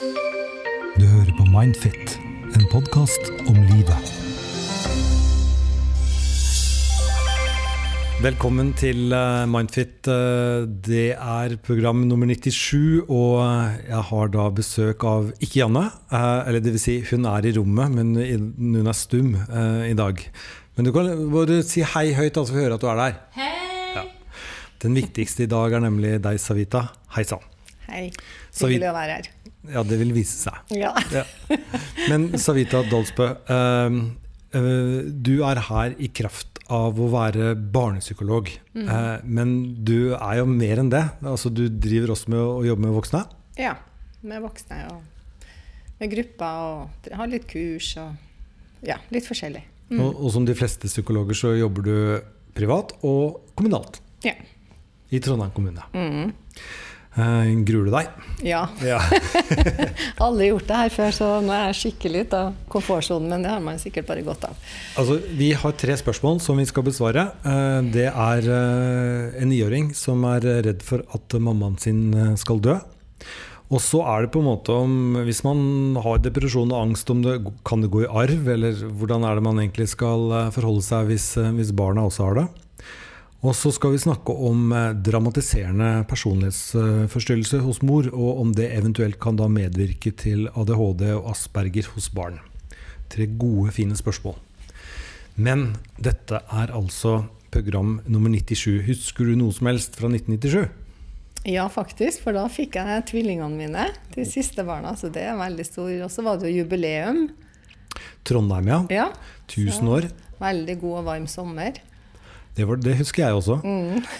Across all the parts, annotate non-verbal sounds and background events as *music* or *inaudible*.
Du hører på Mindfit, en podkast om livet. Velkommen til eh, Mindfit. Eh, Det er program nummer 97, og jeg har da besøk av ikke Janne. eh, Eller det vil si, hun er i rommet, men hun er stum eh, i dag. Men du kan bare si hei høyt, altså vi hører at du er der. Hei! Den viktigste i dag er nemlig deg, Savita. Hei sann. Hei. Så Hyggelig å være her. Ja, det vil vise seg. Ja. Ja. Men Savita Dolsbø, uh, uh, du er her i kraft av å være barnepsykolog. Eh, men du er jo mer enn det. Altså, du driver også med å jobbe med voksne. ja. Med voksne og med grupper og har litt kurs og ja, litt forskjellig. Og, og som de fleste psykologer så jobber du privat og kommunalt Ja. i Trondheim kommune. Mm. Eh, gruer du deg? ja. Ja. *laughs* Aldri gjort det her før, så nå er jeg skikkelig ute av komfortsonen, men det har man sikkert bare godt av. Altså, vi har tre spørsmål som vi skal besvare. Uh, Det er uh, en niåring som er redd for at mammaen sin skal dø. Og så er det på en måte om Hvis man har depresjon og angst, om det, kan det gå i arv? Eller hvordan er det man egentlig skal forholde seg hvis, hvis barna også har det? Og så skal vi snakke om eh, dramatiserende personlighetsforstyrrelse hos mor, og om det eventuelt kan da medvirke til ADHD og Asperger hos barn. Tre gode, fine spørsmål. Men dette er altså program nummer 97. Husker du noe som helst fra 1997? Ja, faktisk, for da fikk jeg tvillingene mine, de siste barna, så det er veldig stor. Og så var det jo jubileum. Trondheim, ja. Ja. 1000 år. Veldig god og varm sommer. Det, var, det husker jeg også.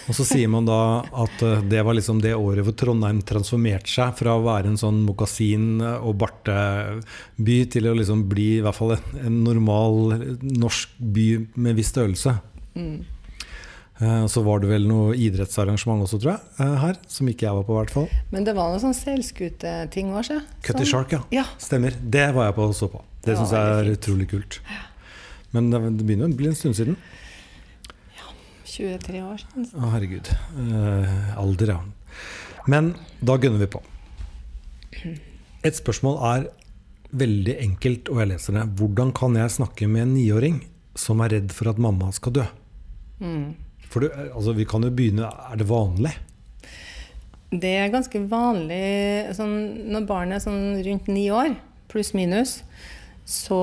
Og så sier man da at eh, det var liksom det året hvor Trondheim transformerte seg fra å være en sånn mokasin- og barteby til å liksom bli i hvert fall en, en normal norsk by med viss størrelse. Mm. Så var det vel noe idrettsarrangement også, tror jeg, eh, her, som ikke jeg var på, i hvert fall. Men det var noe sånn seilskuteting òg, sjø. Cutty Shark, ja. Ja. Stemmer. Det var jeg på og så på. Det Det syns jeg er utrolig kult. Men det det begynner å bli en stund siden. 23 år siden. Å, herregud. Eh, alder, ja. Men da gunner vi på. Et spørsmål er veldig enkelt, og jeg leser det. Hvordan kan jeg snakke med en niåring som er redd for at mamma skal dø? Mm. For du, altså, vi kan jo begynne Er det vanlig? Det er ganske vanlig sånn, når barnet er sånn rundt ni år, pluss minus, så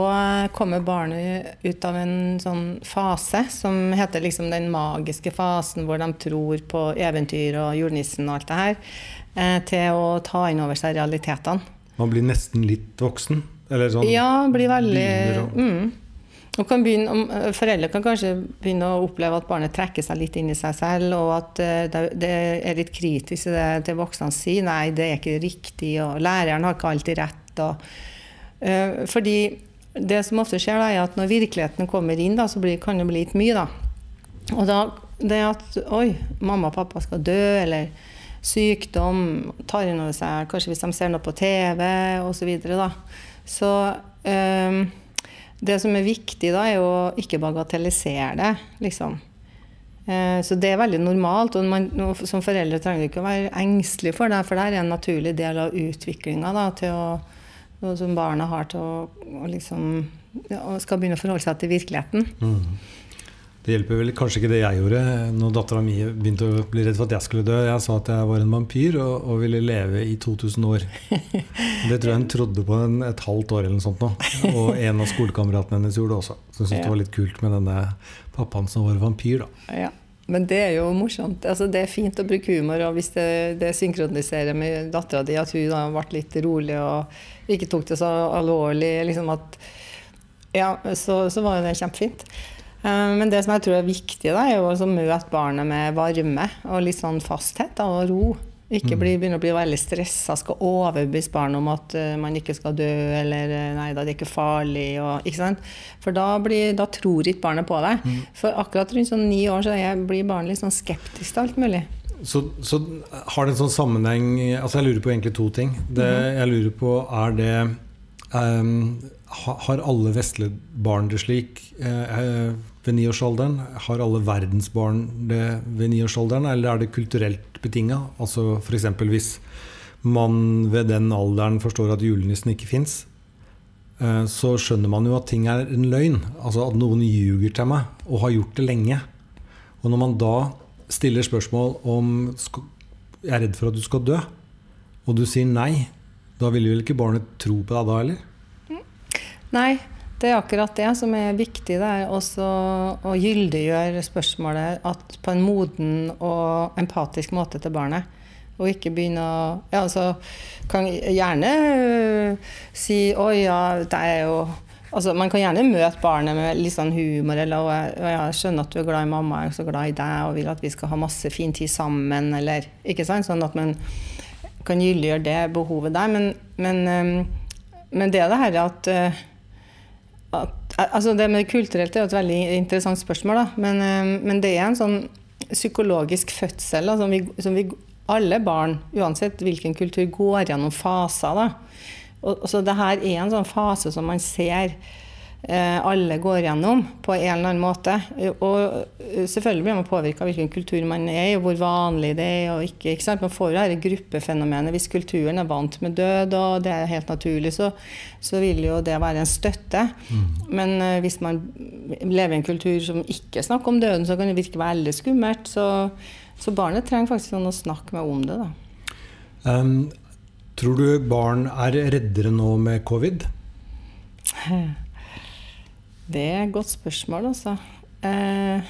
kommer barnet ut av en sånn fase som heter liksom den magiske fasen hvor de tror på eventyr og julenissen og alt det her, eh, til å ta inn over seg realitetene. Man blir nesten litt voksen? Eller sånn Ja, blir veldig mm. og kan begynne, eh, Foreldre kan kanskje begynne å oppleve at barnet trekker seg litt inn i seg selv, og at eh, det det er litt kritisk til det til voksne sier. Nei, det er ikke riktig, og læreren har ikke alltid rett. Og, fordi det som ofte skjer, da, er at når virkeligheten kommer inn, da, så blir, kan det bli litt mye. Da. Og da det at Oi, mamma og pappa skal dø, eller sykdom tar inn over seg Kanskje hvis de ser noe på TV osv. Så, så eh, det som er viktig da, er å ikke bagatellisere det, liksom. Eh, Så det er veldig normalt. Og man, som foreldre trenger du ikke å være engstelig for det, for det er en naturlig del av utviklinga til å noe som barna har til å, liksom ja, skal begynne å forholde seg til virkeligheten. Mm. Det hjelper vel kanskje ikke det jeg gjorde når dattera mi begynte å bli redd for at jeg skulle dø. Jeg sa at jeg var en vampyr og, og ville leve i 2000 år. Det tror jeg hun trodde på en, et halvt år eller noe sånt nå. Og en av skolekameratene hennes gjorde det også. Så hun syntes *laughs* Ja. det var litt kult med denne pappaen som var vampyr, da. Ja. Men det er jo morsomt. Altså, det er fint å bruke humor, og hvis det, det synkroniserer med dattera di, at hun da ble litt rolig og ikke tok det så alvorlig, liksom at Ja, så, så var jo det kjempefint. Eh, Men det som jeg tror er viktig, da, er å møte barnet med varme og litt sånn fasthet da, og ro. Ikke bli, begynne å bli veldig stressa, skal overbevise barn om at uh, man ikke skal dø, eller eh, nei da, det er ikke farlig. Og, ikke sant? For da, blir, da tror ikke barnet på deg. For akkurat rundt sånn ni år så jeg, blir barnet litt sånn skeptisk til alt mulig. Så, så har det en sånn sammenheng Altså Jeg lurer på egentlig to ting. Det jeg lurer på, er det um, Har alle vestlige barn det slik uh, ved niårsalderen? Har alle verdensbarn det ved niårsalderen, eller er det kulturelt betinga? Altså f.eks. hvis man ved den alderen forstår at julenissen ikke fins, eh, så skjønner man jo at ting er en løgn. Altså at noen ljuger til meg, og har gjort det lenge. Og når man da stiller spørsmål om jeg er redd for at du skal dø, og du sier nei, da vil vel ikke barnet tro på deg da heller? Nei, det er akkurat det som er viktig. Det er også å gyldiggjøre spørsmålet på en moden og empatisk måte til barnet. Og ikke begynne å Ja, altså Kan gjerne uh, si 'Å ja, det er jo' Altså, man kan gjerne møte barnet med litt sånn humor, eller og jeg, jeg skjønner at du er glad i mamma, jeg er så glad i deg og vil at vi skal ha masse fin tid sammen', eller ikke sant? Sånn at man kan gyldiggjøre det behovet der. Men, men, um, men det er det her at, uh, altså Det med kulturelt er et veldig interessant spørsmål. Men, um, men det er en sånn psykologisk fødsel da, som, vi, som vi alle barn, uansett hvilken kultur, går gjennom faser. Da. Og, så det her er en sånn fase som man ser eh, alle går gjennom på en eller annen måte. Og eh, selvfølgelig blir man påvirka av hvilken kultur man er i, og hvor vanlig det er og ikke. ikke sant? Man får jo dette gruppefenomenet. Hvis kulturen er vant med død, og det er helt naturlig, så, så vil jo det være en støtte. Mm. Men uh, hvis man lever i en kultur som ikke snakker om døden, så kan det virke veldig skummelt. så så barnet trenger faktisk noen å snakke med om det. Da. Um, tror du barn er reddere nå med covid? *laughs* Det er et godt spørsmål, altså. Uh,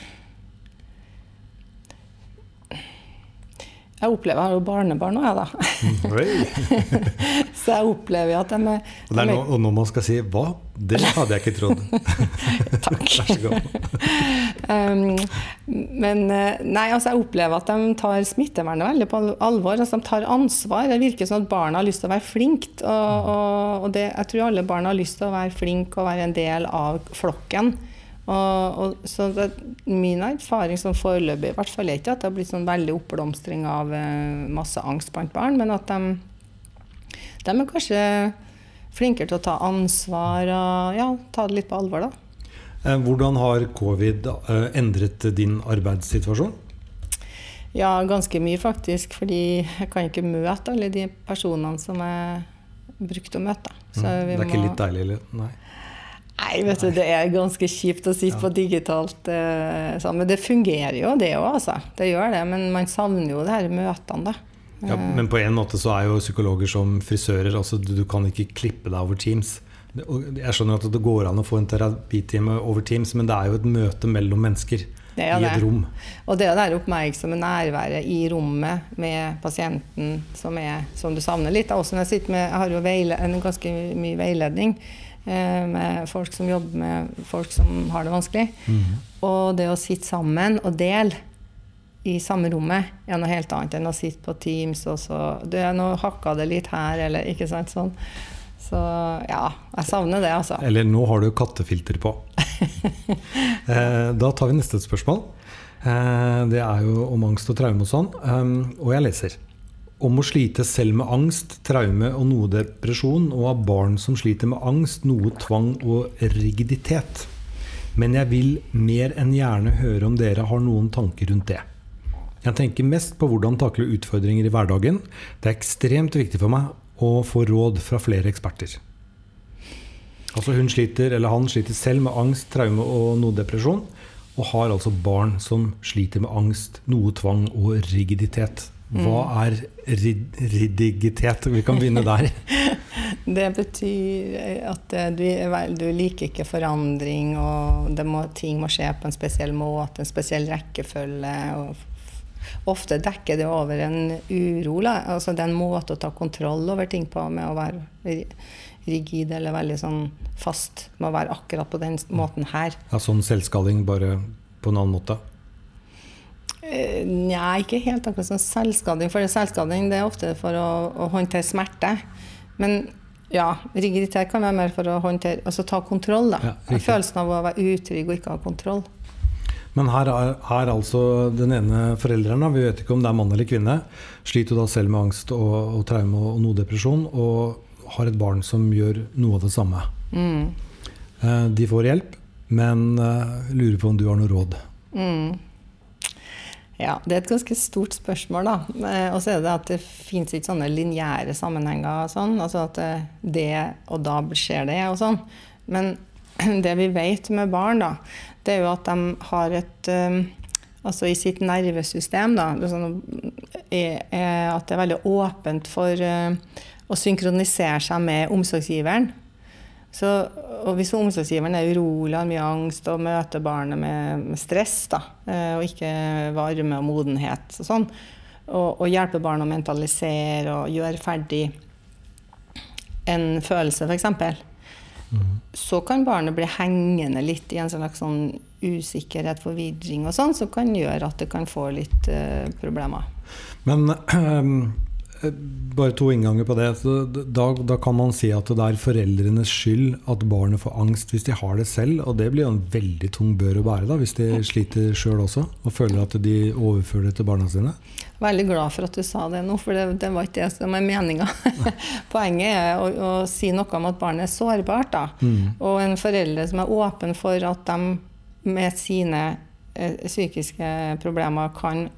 Jeg opplever, jeg har jo barnebarn nå, jeg, da. *laughs* så jeg opplever at de er Og det er nå, og når man skal si 'hva', det hadde jeg ikke trodd. *laughs* Takk. Vær så god. um, men eh, nei, altså jeg opplever at de tar smittevernet veldig på alvor. altså De tar ansvar. Det virker som at barna har lyst til å være flinke. Og, og, og det, jeg tror alle barn har lyst til å være flinke og være en del av flokken. Og, og, så det, min erfaring som foreløpig i hvert fall er ikke at det har blitt sånn veldig oppblomstring av eh, masse angst blant barn, men at de, de, er kanskje flinkere til å ta ansvar og ja, ta det litt på alvor. da. Eh, hvordan har covid eh, endret din arbeidssituasjon? Ja, ganske mye faktisk. Fordi jeg kan ikke møte alle de personene som jeg brukte å møte. Så mm, det er ikke litt deilig? Eller? Nei. Nei, vet du, det er ganske kjipt å sitte ja. på digitalt eh. Men det fungerer jo, det òg, altså. Det gjør det. Men man savner jo de her møtene, da. Ja, men på en måte så er jo psykologer som frisører. altså Du, du kan ikke klippe deg over Teams. Jeg skjønner at det går an å få en terapitime over Teams, men det er jo et møte mellom mennesker i et rom. Og det er det oppmerksomme nærværet i rommet med pasienten som, er, som du savner litt. Også når jeg, sitter med, jeg har jo veile, en ganske mye veiledning Eh, med folk som jobber med folk som har det vanskelig. Mm. Og det å sitte sammen og dele i samme rommet er noe helt annet enn å sitte på Teams og så Du, er nå hakka det litt her, eller ikke sant sånn. Så ja, jeg savner det, altså. Eller nå har du kattefilter på. *laughs* Eh, da tar vi neste spørsmål. Eh, det er jo om angst og traume og sånn. Og jeg leser om å slite selv med angst, traume og noe depresjon, og av barn som sliter med angst, noe tvang og rigiditet. Men jeg vil mer enn gjerne høre om dere har noen tanker rundt det. Jeg tenker mest på hvordan takle utfordringer i hverdagen. Det er ekstremt viktig for meg å få råd fra flere eksperter. Altså hun sliter, eller Han sliter selv med angst, traume og noe depresjon, og har altså barn som sliter med angst, noe tvang og rigiditet. Hva mm. er ridigitet? Vi kan begynne der. *laughs* det betyr at eh, du, du, liker ikke forandring, og må, ting må skje på en spesiell måte, en spesiell rekkefølge. Ofte dekker det over en uro. Altså det er en måte å ta kontroll over ting på med å være rigid eller veldig sånn fast. Å være akkurat på den måten her. Ja, Sånn selvskalling, bare på en annen måte? Eh, Nei, ikke helt akkurat som selvskading. For selvskading det er ofte for å, å håndtere smerte. Men ja, rigiditet kan være mer for å håndtere, altså ta kontroll. da. Ja, Følelsen av å være utrygg og ikke ha kontroll. Men her er, her altså den ene forelderen, vi vet ikke om det er mann eller kvinne, sliter da selv med angst og, og traume og noe depresjon, og har et barn som gjør noe av det samme. Mm. Eh, de får hjelp, men uh, lurer på om du har noe råd? Mm. Ja, det er et ganske stort spørsmål, da. Eh, og så er det at det fins ikke sånne lineære sammenhenger. Sånn. Altså at eh, det og da skjer det, og sånn. Men *clears throat* det vi vet med barn, da, det er jo at de har et um, Altså i sitt nervesystem, da, sånn, at det er veldig åpent for uh, å synkronisere seg med omsorgsgiveren. Så, og hvis omsorgsgiveren er urolig, har mye angst og møter barnet med, med stress, da, eh, og ikke varme og modenhet og sånn, og, og hjelper barnet å mentalisere og gjøre ferdig en følelse, f.eks., så kan barnet bli hengende litt i en slags sånn usikkerhet, forvirring og sånn, som kan gjøre at det kan få litt uh, problemer. Men *clears throat* Eh, bare to innganger på det. Da, da, kan man si at det er foreldrenes skyld at barnet får angst hvis de har det selv. Og det blir jo en veldig tung bør å bære da, hvis de sliter sjøl også og føler at de overfører det til barna sine. Veldig glad for at du sa det nå, for det, det var ikke det som er meninga. *laughs* Poenget er å, å, si noe om at barnet er sårbart. da. Mm. Og en forelder som er åpen for at de med sine eh, psykiske problemer kan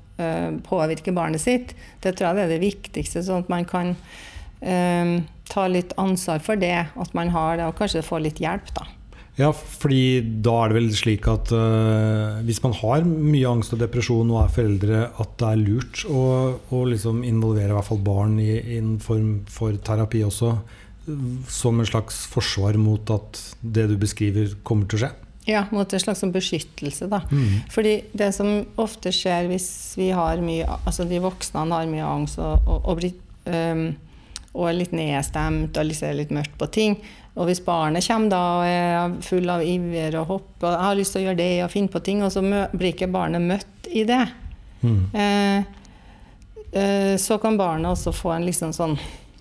påvirke barnet sitt. Det tror jeg er det viktigste, sånn at man kan um, ta litt ansvar for det, at man har det, og kanskje få litt hjelp, da. Ja, fordi da er det vel slik at uh, hvis man har mye angst og depresjon og er foreldre, at det er lurt å, å liksom involvere i hvert fall barn i, i en form for terapi også, som en slags forsvar mot at det du beskriver, kommer til å skje? Ja, mot en slags sånn beskyttelse. da. Mm. Fordi det som ofte skjer hvis vi har mye Altså de voksne har mye angst og, og, og, blir, um, og er litt nedstemt og ser litt mørkt på ting. Og hvis barnet kommer da og er full av iver og hopp og har lyst til å gjøre det' og finne på ting, og så blir ikke barnet møtt i det, mm. eh, eh, så kan barnet også få en liksom sånn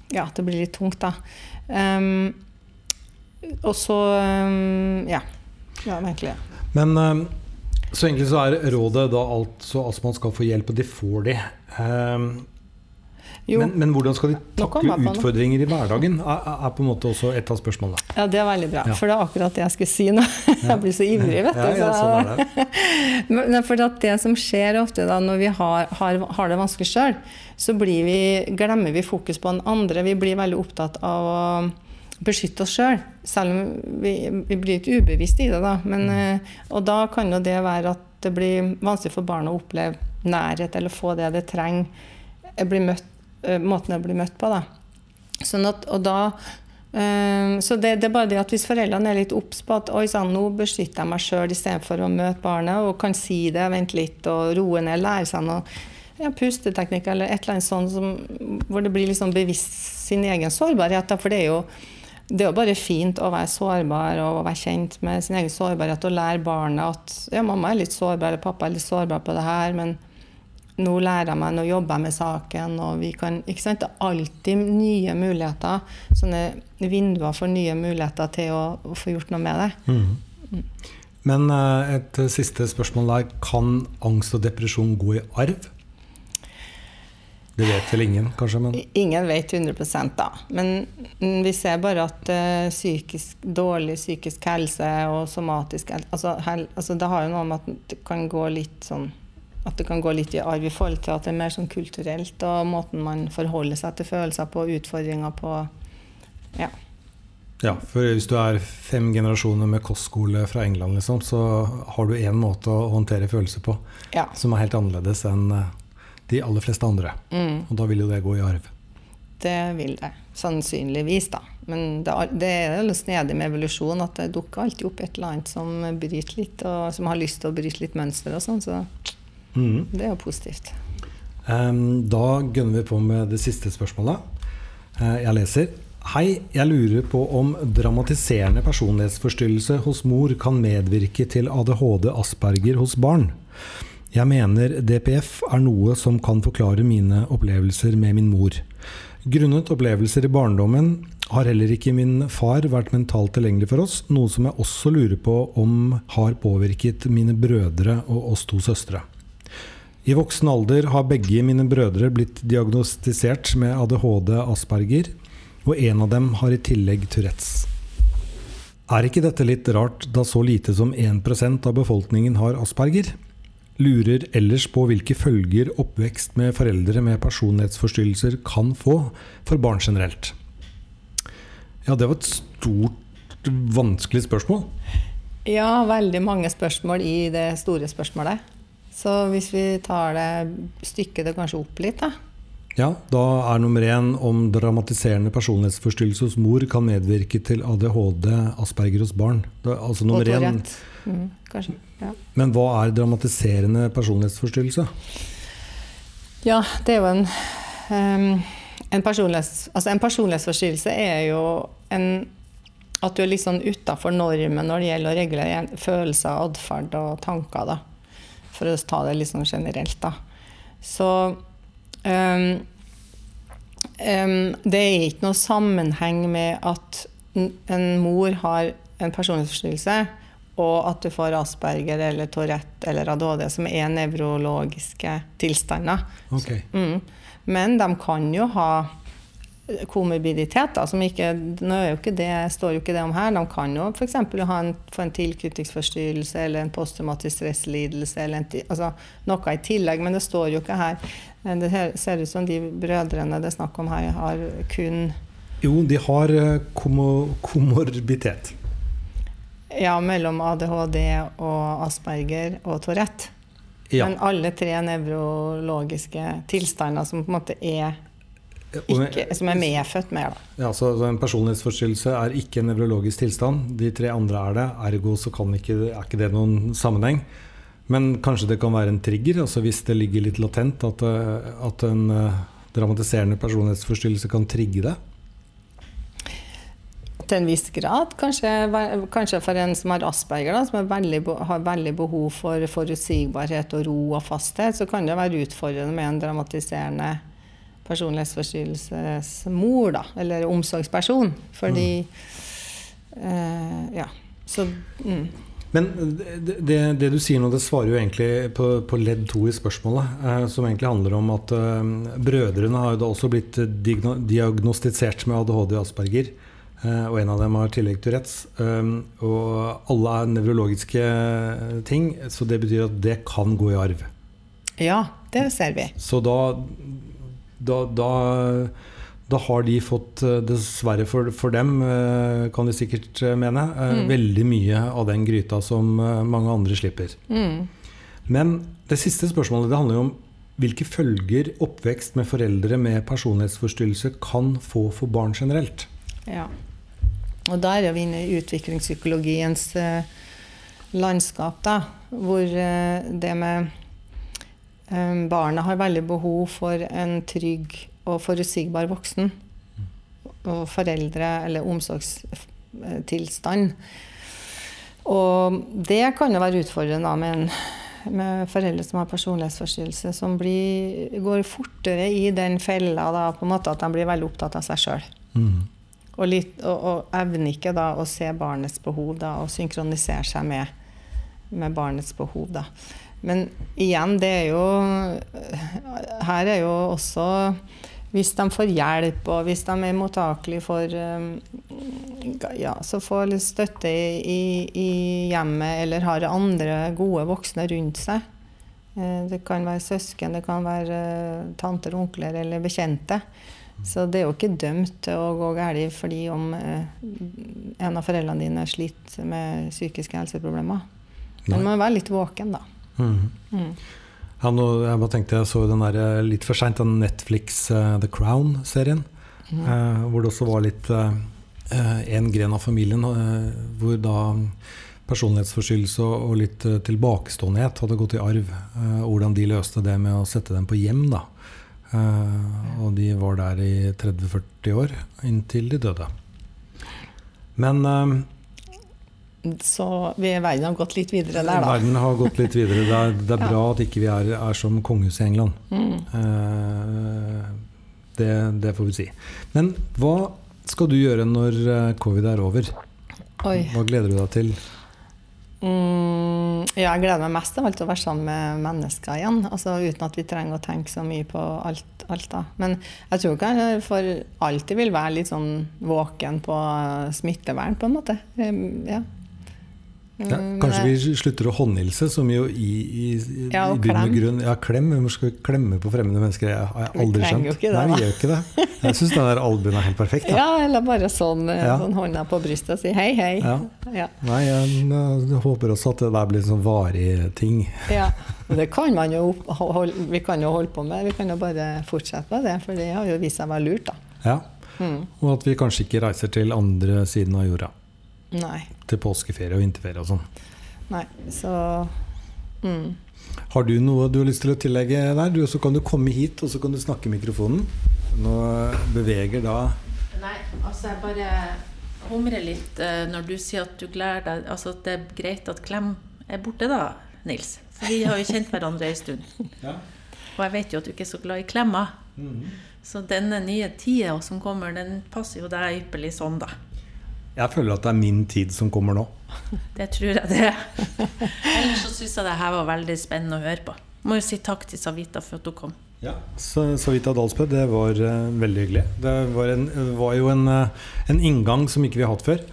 Ja, det blir litt tungt, da. Um, og så um, Ja. Ja, virkelig. Men eh, så egentlig så er rådet da altså at man skal få hjelp, og det får de. Um, men, men, hvordan skal de takle utfordringer i hverdagen, er, er, på en måte også et av spørsmålene. Ja, det er veldig bra, ja. for det er akkurat det jeg skulle si nå. *laughs* jeg blir så ivrig, vet du. Ja, ja, sånn er det. *laughs* for det som skjer ofte da når vi har, har, har det vanskelig sjøl, så vi, glemmer vi fokus på den andre. Vi blir veldig opptatt av å beskytte oss sjøl. Selv. selv om vi, vi, blir ikke ubevisst i det. Da. Men, mm. Eh, og da kan jo det være at det blir vanskelig for barn å oppleve nærhet eller få det det trenger. Møtt, eh, måten det blir møtt på. Da. Sånn at, og da så det, det, er bare det at Hvis foreldrene er litt obs på at oi sann, nå beskytter jeg meg sjøl istedenfor å møte barnet, og kan si det, vente litt og roe ned, lære seg noe ja, pusteteknikk eller et eller annet sånt som, hvor det blir liksom bevisst sin egen sårbarhet. For det er jo det er jo bare fint å være sårbar og være kjent med sin egen sårbarhet og lære barnet at ja, mamma er litt sårbar, eller pappa er litt sårbar på det her, men nå lærer jeg meg, nå jobber jeg med saken, og vi kan ikke sant? Det er alltid nye muligheter, sånne vinduer for nye muligheter til å, å få gjort noe med det. Mm. Men eh, et siste spørsmål der. Kan angst og depresjon gå i arv? Det vet vel ingen, kanskje? Men... Ingen vet 100% da. Men vi ser bare at uh, psykisk, dårlig psykisk helse og somatisk altså, hel, altså, Det har jo noe med at det kan gå litt sånn at det kan gå litt i arv i forhold til at det er mer sånn kulturelt, og måten man forholder seg til følelser på, utfordringer på Ja. Ja, for hvis du er fem generasjoner med kostskole fra England, liksom, så har du én måte å håndtere følelser på ja. som er helt annerledes enn uh, de aller fleste andre. Mm. Og da vil jo det gå i arv. Det vil det. Sannsynligvis, da. Men det, det er jo snedig med evolusjon at det dukker alltid opp et eller annet som bryter litt, og som har lyst til å bryte litt mønster og sånn. Så mm. det er jo positivt. Um, da gønner vi på med det siste spørsmålet. Uh, jeg leser. Hei, jeg lurer på om dramatiserende personlighetsforstyrrelse hos mor kan medvirke til ADHD Asperger hos barn. Jeg mener DPF er noe som kan forklare mine opplevelser med min mor. Grunnet opplevelser i barndommen har heller ikke min far vært mentalt tilgjengelig for oss, noe som jeg også lurer på om har påvirket mine brødre og oss to søstre. I voksen alder har begge mine brødre blitt diagnostisert med ADHD Asperger, og en av dem har i tillegg Tourettes. Er ikke dette litt rart, da så lite som 1% av befolkningen har Asperger? Lurer ellers på hvilke følger oppvekst med foreldre med personlighetsforstyrrelser kan få for barn generelt. Ja, det var et stort, vanskelig spørsmål. Ja, veldig mange spørsmål i det store spørsmålet. Så hvis vi tar det stykket det kanskje opp litt, da. Ja, da er nummer én om dramatiserende personlighetsforstyrrelse hos mor kan medvirke til ADHD, Asperger hos barn. Da, altså nummer én. Mm, kanskje. Ja. Men hva er dramatiserende personlighetsforstyrrelse? ja, det er jo en um, en, personlighets, altså en personlighetsforstyrrelse er jo en, at du er litt sånn utafor normen når det gjelder å regulere følelser, atferd og tanker. da. For å ta det litt sånn generelt, da. Så ehm, um, det er ikke noe sammenheng med at en mor har en personlighetsforstyrrelse, og at du får Asperger eller Tourette eller ADHD, som er nevrologiske tilstander. Ok. Mm. Men de kan jo ha komorbiditet, da, som ikke Nå er jo ikke det, står jo ikke det om her. De kan jo f.eks. ha en, få en tilknytningsforstyrrelse eller en posttraumatisk stresslidelse eller en, altså, noe i tillegg, men det står jo ikke her. Det ser ut som de brødrene det er snakk om her, har kun Jo, de har eh, komo komorbitet. ja, mellom ADHD og Asperger og Tourette. Ja. Men alle tre nevrologiske tilstander som på en måte er, ikke, som er medfødt med. Da. Ja, så En personlighetsforstyrrelse er ikke en nevrologisk tilstand. De tre andre er det. Ergo så kan ikke, er ikke det noen sammenheng. Men kanskje det kan være en trigger, altså hvis det ligger litt latent at, eh, at en eh, dramatiserende personlighetsforstyrrelse kan trigge det. Til en viss grad. Kanskje, kanskje for en som har asperger, da, som veldig, har veldig behov for forutsigbarhet og ro og fasthet, så kan det være utfordrende med en dramatiserende personlighetsforstyrrelsesmor, da, eller omsorgsperson. Fordi eh, Ja. Så mm. Men det, det, du sier nå, det svarer jo egentlig på, på ledd to i spørsmålet. Eh, som egentlig handler om at eh, brødrene har jo da også blitt diagnostisert med ADHD og Asperger. Eh, og en av dem har tillegg til Tourettes. Eh, og alle er nevrologiske ting, så det betyr at det kan gå i arv. Ja, det ser vi. Så da, da, da, da har de fått, eh, dessverre for, for dem, eh, kan de sikkert eh, mene, Mm. veldig mye av den gryta som mange andre slipper. Mm. Men det siste spørsmålet det handler jo om hvilke følger oppvekst med foreldre med personlighetsforstyrrelse kan få for barn generelt. Ja. Og der er vi inne i utviklingspsykologiens landskap, da. Hvor det med eh, Barnet har veldig behov for en trygg og forutsigbar voksen. Og foreldre, eller omsorgstilstand. Og det kan jo være utfordrende da, med, en, med foreldre som har personlighetsforstyrrelse, som blir, går fortere i den fella da, på en måte at de blir veldig opptatt av seg sjøl. Og, litt, og, og evner ikke da å se barnets behov da, og synkronisere seg med, med barnets behov. Da. Men igjen, det er jo Her er jo også Hvis de får hjelp, og hvis de er mottakelige for um, ja, så får litt støtte i, i, hjemmet, eller har andre gode voksne rundt seg. Eh, Det kan være søsken, det kan være eh, tanter, onkler eller bekjente. Så det er jo ikke dømt til å gå galt fordi om eh, en av foreldrene dine sliter med psykiske helseproblemer. Men man må være litt våken, da. Mhm. Mm. Ja, nå, jeg bare tenkte jeg så den der eh, litt for seint, den Netflix uh, The Crown-serien. eh, hvor det også var litt eh, en gren av familien hvor da personlighetsforstyrrelse og, litt tilbakeståenhet hadde gått i arv. Hvordan de løste det med å sette dem på hjem. da. Og de var der i 30-40 år inntil de døde. Men Så vi verden har gått litt videre der, da. Verden har gått litt videre. Det er, det er *laughs* bra at ikke vi er, er som kongehuset i England. Mm. Eh, det, det får vi si. Men hva skal du gjøre når eh, covid er over? Oi. Hva gleder du deg til? Mm, ja, jeg gleder meg mest av alt til å være sammen med mennesker igjen. Altså Uten at vi trenger å tenke så mye på alt. alt da. Men jeg tror ikke jeg for alltid vil være litt sånn våken på smittevern, på en måte. Ja. Ja, Mm, kanskje vi slutter å håndhilse, som jo i, i, i, Ja, og i bunn og grunn Ja, klem. Hvem skal klemme på fremmede mennesker? Jeg har jeg Vi aldri skjønt. ikke det, Nei, vi gjør ikke det. Jeg syns den der albuen er helt perfekt. Da. Ja, eller bare sånn, eh, Ja. sånn hånda på brystet og si hei, hei. Ja. Ja. Nei, jeg, jeg håper også at det der blir en sånn varig ting. Ja, og det kan man jo holde, vi kan jo holde på med. Vi kan jo bare fortsette med det, for det har jo vist seg å være lurt, da. Ja. Mm. Og at vi kanskje ikke reiser til andre siden av jorda. Nei. Til påskeferie og vinterferie og sånn. Nei, så mm. Har du noe du har lyst til å tillegge der? Du, så kan du komme hit, og så kan du snakke i mikrofonen. Nå beveger da Nei, altså jeg bare humrer litt eh, når du sier at du gleder deg Altså at det er greit at Klem er borte, da, Nils. For vi har jo kjent hverandre ei stund. *laughs* Ja. Og jeg vet jo at du ikke er så glad i klemmer. Så denne nye tida som kommer, den passer jo deg ypperlig sånn, da. Jeg føler at det er min tid som kommer nå. *laughs* Det tror jeg det. Ellers så syns jeg det her var veldig spennende å høre på. Må jo si takk til Savita for at hun kom. Ja. Så, Savita Dalsbø, det var uh, veldig hyggelig. Det var, en, var jo en, uh, en inngang som ikke vi har hatt før.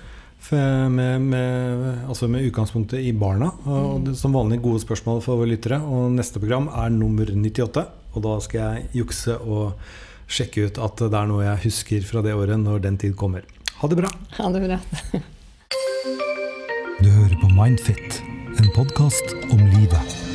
Med, med, altså med utgangspunktet i barna. Og det, som vanlig gode spørsmål for våre lyttere. Og neste program er nummer 98. Og da skal jeg jukse og sjekke ut at det er noe jeg husker fra det året når den tid kommer. Ha det bra. Ha det bra. Du hører på Mindfit, en podkast om livet.